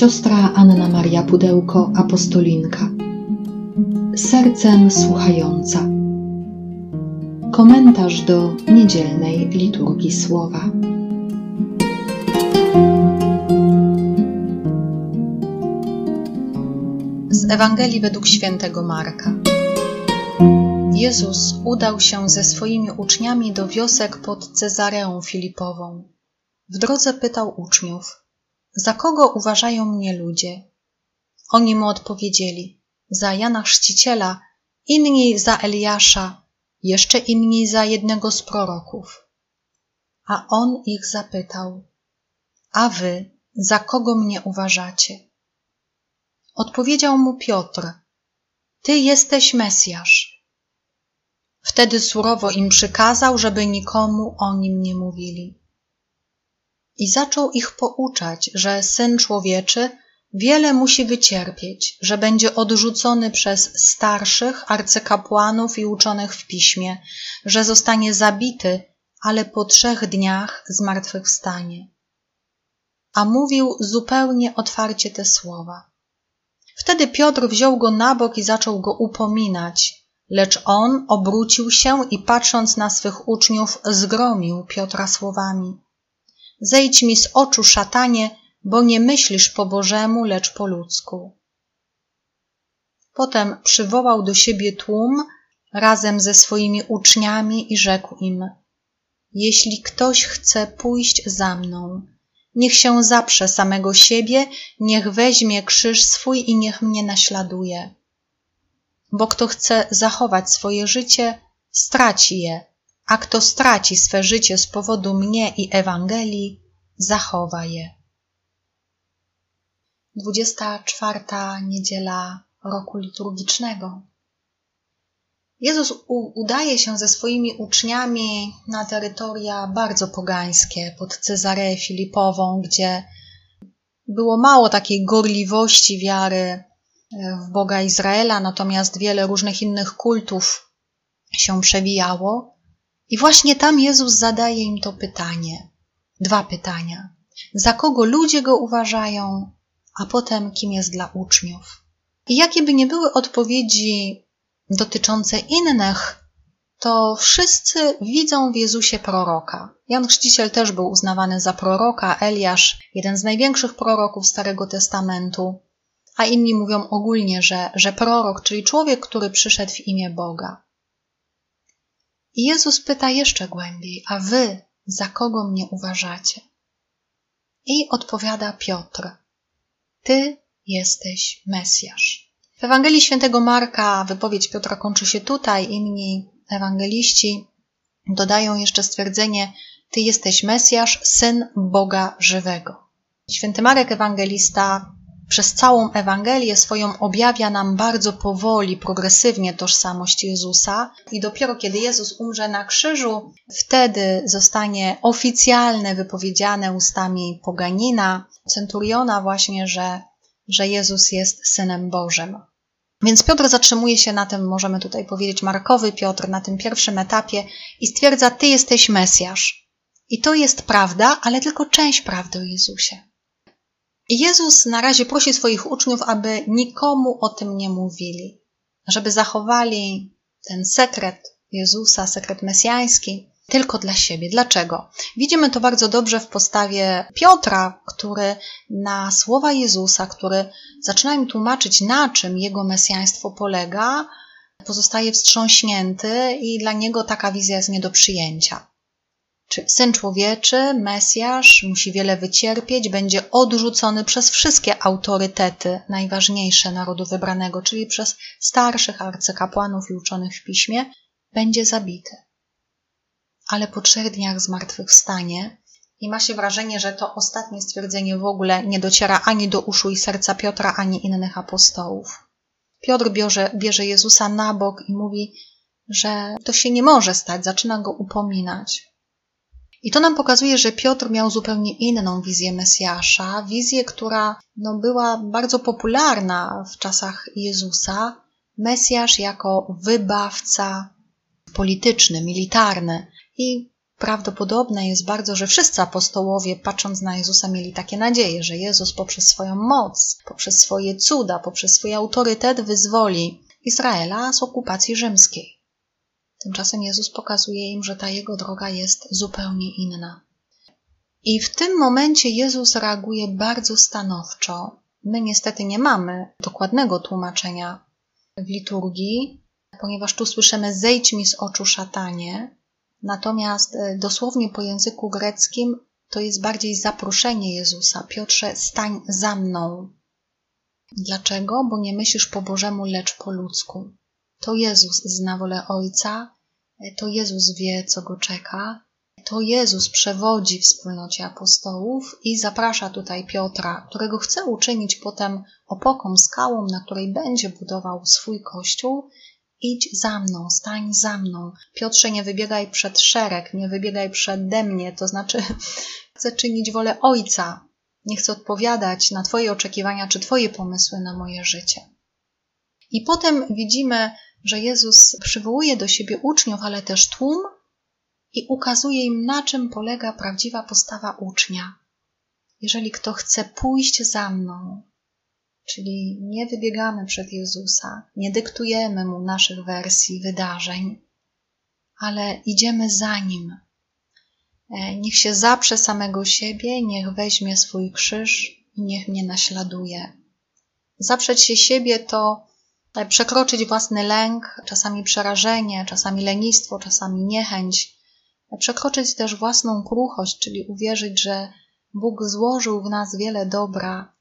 Siostra Anna Maria Pudełko, apostolinka. Sercem słuchająca. Komentarz do niedzielnej liturgii słowa. Z Ewangelii według świętego Marka. Jezus udał się ze swoimi uczniami do wiosek pod Cezareą Filipową. W drodze pytał uczniów: Za kogo uważają mnie ludzie? Oni mu odpowiedzieli: Za Jana Chrzciciela, inni za Eliasza, jeszcze inni za jednego z proroków. A on ich zapytał: A wy za kogo mnie uważacie? Odpowiedział mu Piotr: Ty jesteś Mesjasz. Wtedy surowo im przykazał, żeby nikomu o nim nie mówili. I zaczął ich pouczać, że syn człowieczy wiele musi wycierpieć, że będzie odrzucony przez starszych, arcykapłanów i uczonych w piśmie, że zostanie zabity, ale po trzech dniach zmartwychwstanie. A mówił zupełnie otwarcie te słowa. Wtedy Piotr wziął go na bok i zaczął go upominać, lecz on obrócił się i patrząc na swych uczniów, zgromił Piotra słowami: Zejdź mi z oczu, szatanie, bo nie myślisz po Bożemu, lecz po ludzku. Potem przywołał do siebie tłum razem ze swoimi uczniami i rzekł im: Jeśli ktoś chce pójść za mną, niech się zaprze samego siebie, niech weźmie krzyż swój i niech mnie naśladuje. Bo kto chce zachować swoje życie, straci je, a kto straci swe życie z powodu mnie i Ewangelii, zachowa je. 24. niedziela roku liturgicznego. Jezus udaje się ze swoimi uczniami na terytoria bardzo pogańskie, pod Cezareę Filipową, gdzie było mało takiej gorliwości wiary e, w Boga Izraela, natomiast wiele różnych innych kultów się przewijało. I właśnie tam Jezus zadaje im to pytanie. Dwa pytania. Za kogo ludzie go uważają, a potem kim jest dla uczniów. I jakie by nie były odpowiedzi dotyczące innych, to wszyscy widzą w Jezusie proroka. Jan Chrzciciel też był uznawany za proroka, Eliasz, jeden z największych proroków Starego Testamentu, a inni mówią ogólnie, że, że prorok, czyli człowiek, który przyszedł w imię Boga. I Jezus pyta jeszcze głębiej, a wy za kogo mnie uważacie? I odpowiada Piotr, ty jesteś Mesjasz. W Ewangelii Świętego Marka wypowiedź Piotra kończy się tutaj, inni ewangeliści dodają jeszcze stwierdzenie, ty jesteś Mesjasz, Syn Boga żywego. Święty Marek Ewangelista przez całą Ewangelię swoją objawia nam bardzo powoli, progresywnie tożsamość Jezusa i dopiero kiedy Jezus umrze na krzyżu, wtedy zostanie oficjalne wypowiedziane ustami poganina, centuriona właśnie, że, że Jezus jest Synem Bożym. Więc Piotr zatrzymuje się na tym, możemy tutaj powiedzieć, Markowy Piotr, na tym pierwszym etapie i stwierdza, Ty jesteś Mesjasz. I to jest prawda, ale tylko część prawdy o Jezusie. Jezus na razie prosi swoich uczniów, aby nikomu o tym nie mówili, żeby zachowali ten sekret Jezusa, sekret mesjański, tylko dla siebie. Dlaczego? Widzimy to bardzo dobrze w postawie Piotra, który na słowa Jezusa, który zaczyna im tłumaczyć, na czym jego mesjaństwo polega, pozostaje wstrząśnięty i dla niego taka wizja jest nie do przyjęcia. Czy syn człowieczy, Mesjasz, musi wiele wycierpieć, będzie odrzucony przez wszystkie autorytety najważniejsze narodu wybranego, czyli przez starszych arcykapłanów i uczonych w piśmie, będzie zabity. Ale po trzech dniach zmartwychwstanie i ma się wrażenie, że to ostatnie stwierdzenie w ogóle nie dociera ani do uszu i serca Piotra, ani innych apostołów. Piotr bierze, bierze Jezusa na bok i mówi, że to się nie może stać, zaczyna go upominać. I to nam pokazuje, że Piotr miał zupełnie inną wizję Mesjasza, wizję, która no, była bardzo popularna w czasach Jezusa. Mesjasz jako wybawca polityczny, militarny. I prawdopodobne jest bardzo, że wszyscy apostołowie, patrząc na Jezusa, mieli takie nadzieje, że Jezus poprzez swoją moc, poprzez swoje cuda, poprzez swój autorytet wyzwoli Izraela z okupacji rzymskiej. Tymczasem Jezus pokazuje im, że ta jego droga jest zupełnie inna. I w tym momencie Jezus reaguje bardzo stanowczo. My niestety nie mamy dokładnego tłumaczenia w liturgii, ponieważ tu słyszymy zejdź mi z oczu szatanie, natomiast e, dosłownie po języku greckim to jest bardziej zaproszenie Jezusa. Piotrze, stań za mną. Dlaczego? Bo nie myślisz po Bożemu, lecz po ludzku. To Jezus zna wolę Ojca, to Jezus wie, co go czeka, to Jezus przewodzi wspólnocie apostołów i zaprasza tutaj Piotra, którego chce uczynić potem opoką, skałą, na której będzie budował swój kościół. Idź za mną, stań za mną. Piotrze, nie wybiegaj przed szereg, nie wybiegaj przede mnie, to znaczy chcę czynić wolę Ojca. Nie chcę odpowiadać na Twoje oczekiwania czy Twoje pomysły na moje życie. I potem widzimy, że Jezus przywołuje do siebie uczniów, ale też tłum, i ukazuje im, na czym polega prawdziwa postawa ucznia. Jeżeli kto chce pójść za mną, czyli nie wybiegamy przed Jezusa, nie dyktujemy mu naszych wersji wydarzeń, ale idziemy za nim. E, niech się zaprze samego siebie, niech weźmie swój krzyż i niech mnie naśladuje. Zaprzeć się siebie to przekroczyć własny lęk, czasami przerażenie, czasami lenistwo, czasami niechęć, przekroczyć też własną kruchość, czyli uwierzyć, że Bóg złożył w nas wiele dobra,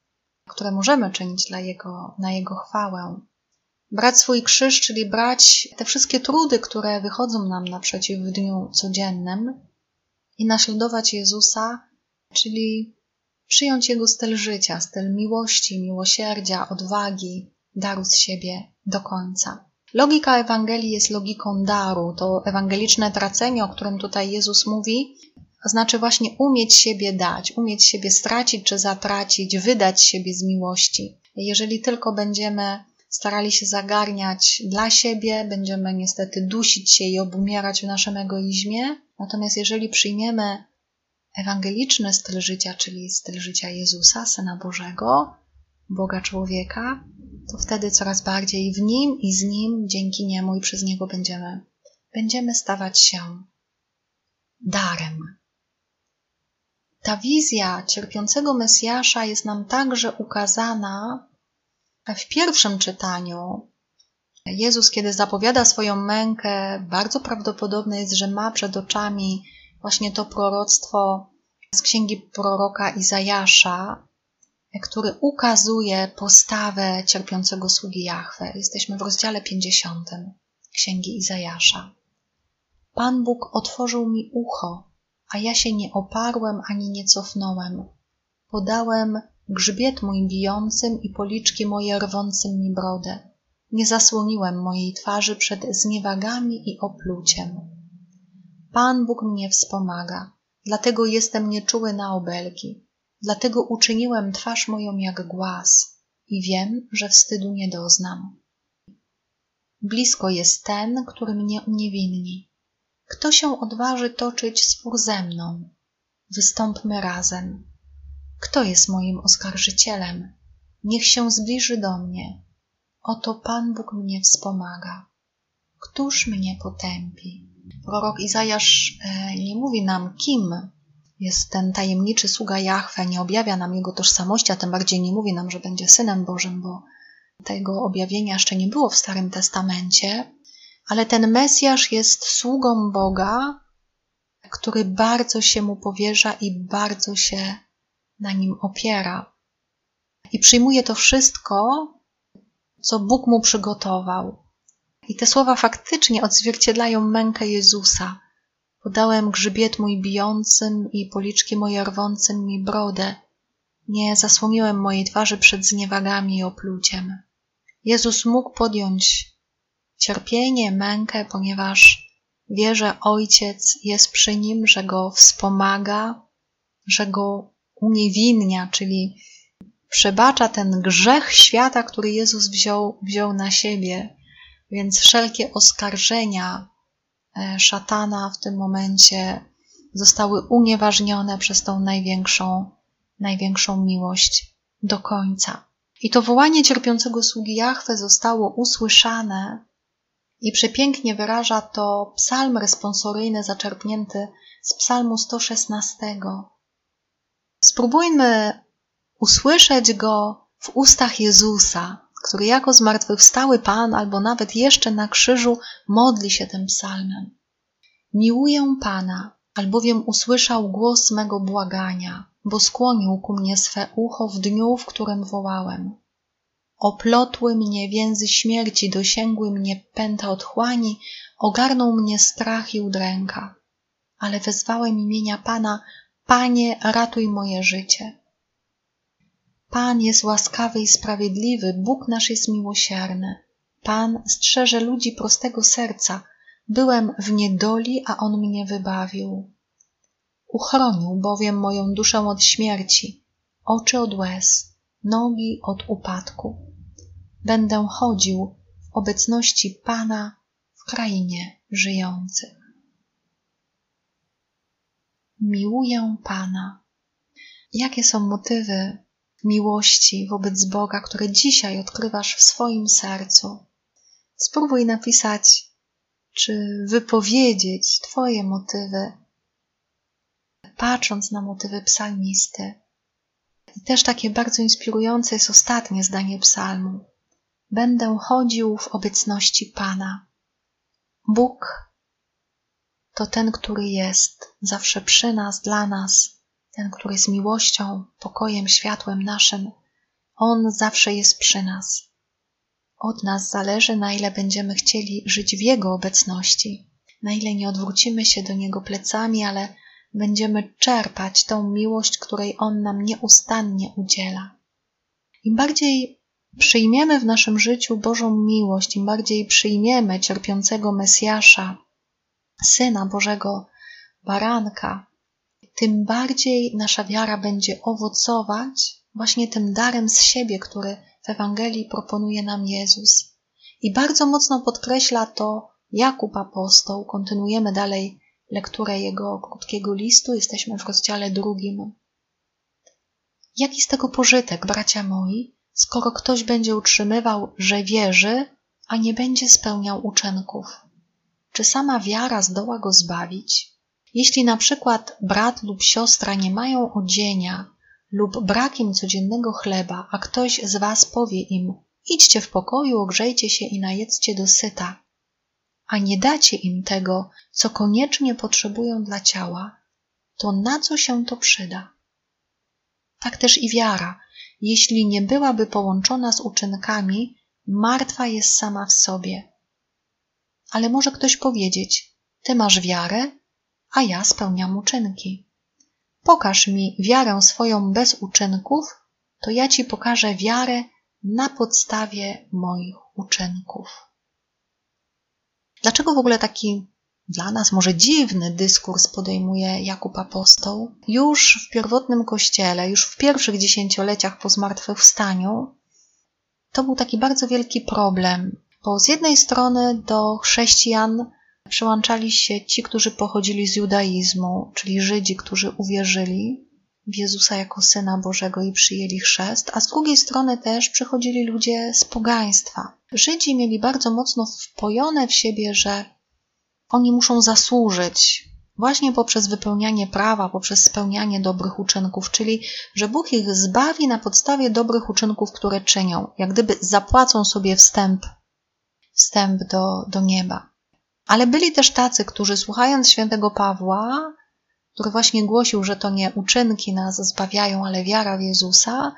które możemy czynić dla Jego, na Jego chwałę. Brać swój krzyż, czyli brać te wszystkie trudy, które wychodzą nam naprzeciw w dniu codziennym i naśladować Jezusa, czyli przyjąć Jego styl życia, styl miłości, miłosierdzia, odwagi, daru z siebie do końca. Logika Ewangelii jest logiką daru. To ewangeliczne tracenie, o którym tutaj Jezus mówi, znaczy właśnie umieć siebie dać, umieć siebie stracić czy zatracić, wydać siebie z miłości. Jeżeli tylko będziemy starali się zagarniać dla siebie, będziemy niestety dusić się i obumierać w naszym egoizmie. Natomiast jeżeli przyjmiemy ewangeliczny styl życia, czyli styl życia Jezusa, Syna Bożego, Boga człowieka, to wtedy coraz bardziej w nim i z nim, dzięki niemu i przez niego będziemy, będziemy stawać się darem. Ta wizja cierpiącego Mesjasza jest nam także ukazana w pierwszym czytaniu. Jezus, kiedy zapowiada swoją mękę, bardzo prawdopodobne jest, że ma przed oczami właśnie to proroctwo z księgi proroka Izajasza, który ukazuje postawę cierpiącego sługi Jahwe. Jesteśmy w rozdziale 50 Księgi Izajasza. Pan Bóg otworzył mi ucho, a ja się nie oparłem ani nie cofnąłem. Podałem grzbiet mój bijącym i policzki moje rwącym mi brodę. Nie zasłoniłem mojej twarzy przed zniewagami i opluciem. Pan Bóg mnie wspomaga, dlatego jestem nieczuły na obelgi. Dlatego uczyniłem twarz moją jak głaz i wiem, że wstydu nie doznam. Blisko jest ten, który mnie uniewinni. Kto się odważy toczyć spór ze mną? Wystąpmy razem. Kto jest moim oskarżycielem? Niech się zbliży do mnie. Oto Pan Bóg mnie wspomaga. Któż mnie potępi? Prorok Izajasz e, nie mówi nam, kim jest ten tajemniczy sługa Jahwe, nie objawia nam jego tożsamości, a tym bardziej nie mówi nam, że będzie synem Bożym, bo tego objawienia jeszcze nie było w Starym Testamencie, ale ten Mesjasz jest sługą Boga, który bardzo się mu powierza i bardzo się na nim opiera. I przyjmuje to wszystko, co Bóg mu przygotował. I te słowa faktycznie odzwierciedlają mękę Jezusa Podałem grzbiet mój bijącym i policzki moje rwącym mi brodę. Nie zasłoniłem mojej twarzy przed zniewagami i opluciem. Jezus mógł podjąć cierpienie, mękę, ponieważ wie, że Ojciec jest przy nim, że go wspomaga, że go uniewinnia, czyli przebacza ten grzech świata, który Jezus wziął, wziął na siebie. Więc wszelkie oskarżenia, szatana w tym momencie zostały unieważnione przez tą największą, największą miłość do końca. I to wołanie cierpiącego sługi Jahwe zostało usłyszane i przepięknie wyraża to psalm responsoryjny zaczerpnięty z psalmu 116. Spróbujmy usłyszeć go w ustach Jezusa, który jako zmartwychwstały Pan albo nawet jeszcze na krzyżu modli się tym psalmem. Miłuję Pana, albowiem usłyszał głos mego błagania, bo skłonił ku mnie swe ucho w dniu, w którym wołałem. Oplotły mnie więzy śmierci, dosięgły mnie pęta otchłani, ogarnął mnie strach i udręka. Ale wezwałem imienia Pana, Panie, ratuj moje życie. Pan jest łaskawy i sprawiedliwy, Bóg nasz jest miłosierny. Pan strzeże ludzi prostego serca. Byłem w niedoli, a On mnie wybawił. Uchronił bowiem moją duszę od śmierci, oczy od łez, nogi od upadku. Będę chodził w obecności Pana w krainie żyjących. Miłuję Pana. Jakie są motywy miłości wobec Boga, które dzisiaj odkrywasz w swoim sercu? Spróbuj napisać czy wypowiedzieć Twoje motywy patrząc na motywy psalmisty. I też takie bardzo inspirujące jest ostatnie zdanie psalmu. Będę chodził w obecności Pana. Bóg to ten, który jest zawsze przy nas, dla nas, ten, który jest miłością, pokojem, światłem naszym. On zawsze jest przy nas. Od nas zależy, na ile będziemy chcieli żyć w Jego obecności, na ile nie odwrócimy się do Niego plecami, ale będziemy czerpać tą miłość, której On nam nieustannie udziela. Im bardziej przyjmiemy w naszym życiu Bożą miłość, im bardziej przyjmiemy cierpiącego Mesjasza, Syna Bożego Baranka, tym bardziej nasza wiara będzie owocować właśnie tym darem z siebie, który w Ewangelii proponuje nam Jezus. I bardzo mocno podkreśla to Jakub apostoł. Kontynuujemy dalej lekturę jego krótkiego listu. Jesteśmy w rozdziale drugim. Jaki z tego pożytek, bracia moi, skoro ktoś będzie utrzymywał, że wierzy, a nie będzie spełniał uczynków? Czy sama wiara zdoła go zbawić? Jeśli na przykład brat lub siostra nie mają odzienia lub brak im codziennego chleba, a ktoś z was powie im: idźcie w pokoju, ogrzejcie się i najedzcie dosyta, a nie dacie im tego, co koniecznie potrzebują dla ciała, to na co się to przyda? Tak też i wiara, jeśli nie byłaby połączona z uczynkami, martwa jest sama w sobie. Ale może ktoś powiedzieć: Ty masz wiarę, a ja spełniam uczynki. Pokaż mi wiarę swoją bez uczynków, to ja ci pokażę wiarę na podstawie moich uczynków. Dlaczego w ogóle taki dla nas może dziwny dyskurs podejmuje Jakub Apostoł? Już w pierwotnym kościele, już w pierwszych dziesięcioleciach po zmartwychwstaniu, to był taki bardzo wielki problem, bo z jednej strony do chrześcijan przyłączali się ci, którzy pochodzili z judaizmu, czyli Żydzi, którzy uwierzyli w Jezusa jako Syna Bożego i przyjęli chrzest, a z drugiej strony też przychodzili ludzie z pogaństwa. Żydzi mieli bardzo mocno wpojone w siebie, że oni muszą zasłużyć właśnie poprzez wypełnianie prawa, poprzez spełnianie dobrych uczynków, czyli że Bóg ich zbawi na podstawie dobrych uczynków, które czynią, jak gdyby zapłacą sobie wstęp, wstęp do, do nieba. Ale byli też tacy, którzy słuchając świętego Pawła, który właśnie głosił, że to nie uczynki nas zbawiają, ale wiara w Jezusa,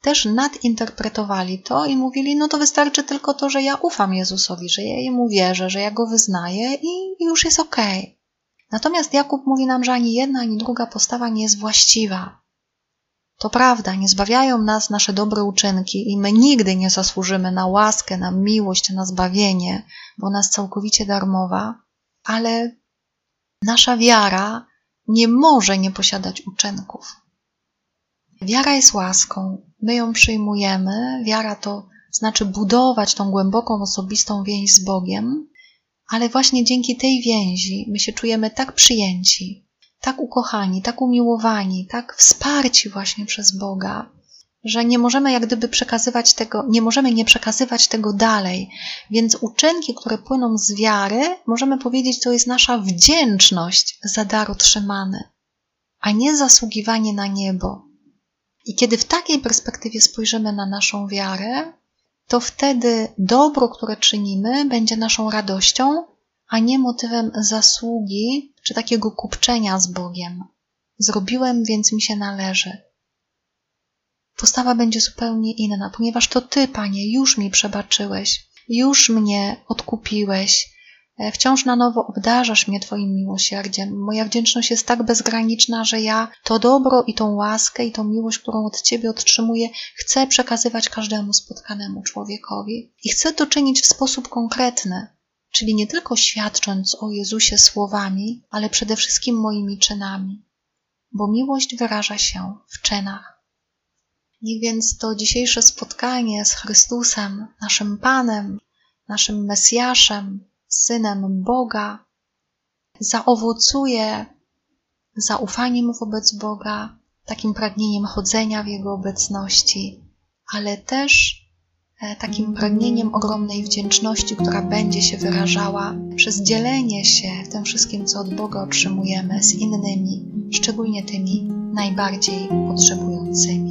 też nadinterpretowali to i mówili, no to wystarczy tylko to, że ja ufam Jezusowi, że ja Jemu wierzę, że ja Go wyznaję i już jest okej. Okay. Natomiast Jakub mówi nam, że ani jedna, ani druga postawa nie jest właściwa. To prawda, nie zbawiają nas nasze dobre uczynki i my nigdy nie zasłużymy na łaskę, na miłość, na zbawienie, bo ona jest całkowicie darmowa, ale nasza wiara nie może nie posiadać uczynków. Wiara jest łaską, my ją przyjmujemy. Wiara to znaczy budować tą głęboką, osobistą więź z Bogiem, ale właśnie dzięki tej więzi my się czujemy tak przyjęci, tak ukochani, tak umiłowani, tak wsparci właśnie przez Boga, że nie możemy jak gdyby przekazywać tego, nie możemy nie przekazywać tego dalej. Więc uczynki, które płyną z wiary, możemy powiedzieć, to jest nasza wdzięczność za dar otrzymany, a nie zasługiwanie na niebo. I kiedy w takiej perspektywie spojrzymy na naszą wiarę, to wtedy dobro, które czynimy, będzie naszą radością, a nie motywem zasługi czy takiego kupczenia z Bogiem. Zrobiłem, więc mi się należy. Postawa będzie zupełnie inna, ponieważ to Ty, Panie, już mi przebaczyłeś, już mnie odkupiłeś, e, wciąż na nowo obdarzasz mnie Twoim miłosierdziem. Moja wdzięczność jest tak bezgraniczna, że ja to dobro i tą łaskę i tą miłość, którą od Ciebie otrzymuję, chcę przekazywać każdemu spotkanemu człowiekowi. I chcę to czynić w sposób konkretny, czyli nie tylko świadcząc o Jezusie słowami, ale przede wszystkim moimi czynami, bo miłość wyraża się w czynach. Niech więc to dzisiejsze spotkanie z Chrystusem, naszym Panem, naszym Mesjaszem, Synem Boga, zaowocuje zaufaniem wobec Boga, takim pragnieniem chodzenia w Jego obecności, ale też takim pragnieniem ogromnej wdzięczności, która będzie się wyrażała przez dzielenie się tym wszystkim, co od Boga otrzymujemy z innymi, szczególnie tymi najbardziej potrzebującymi.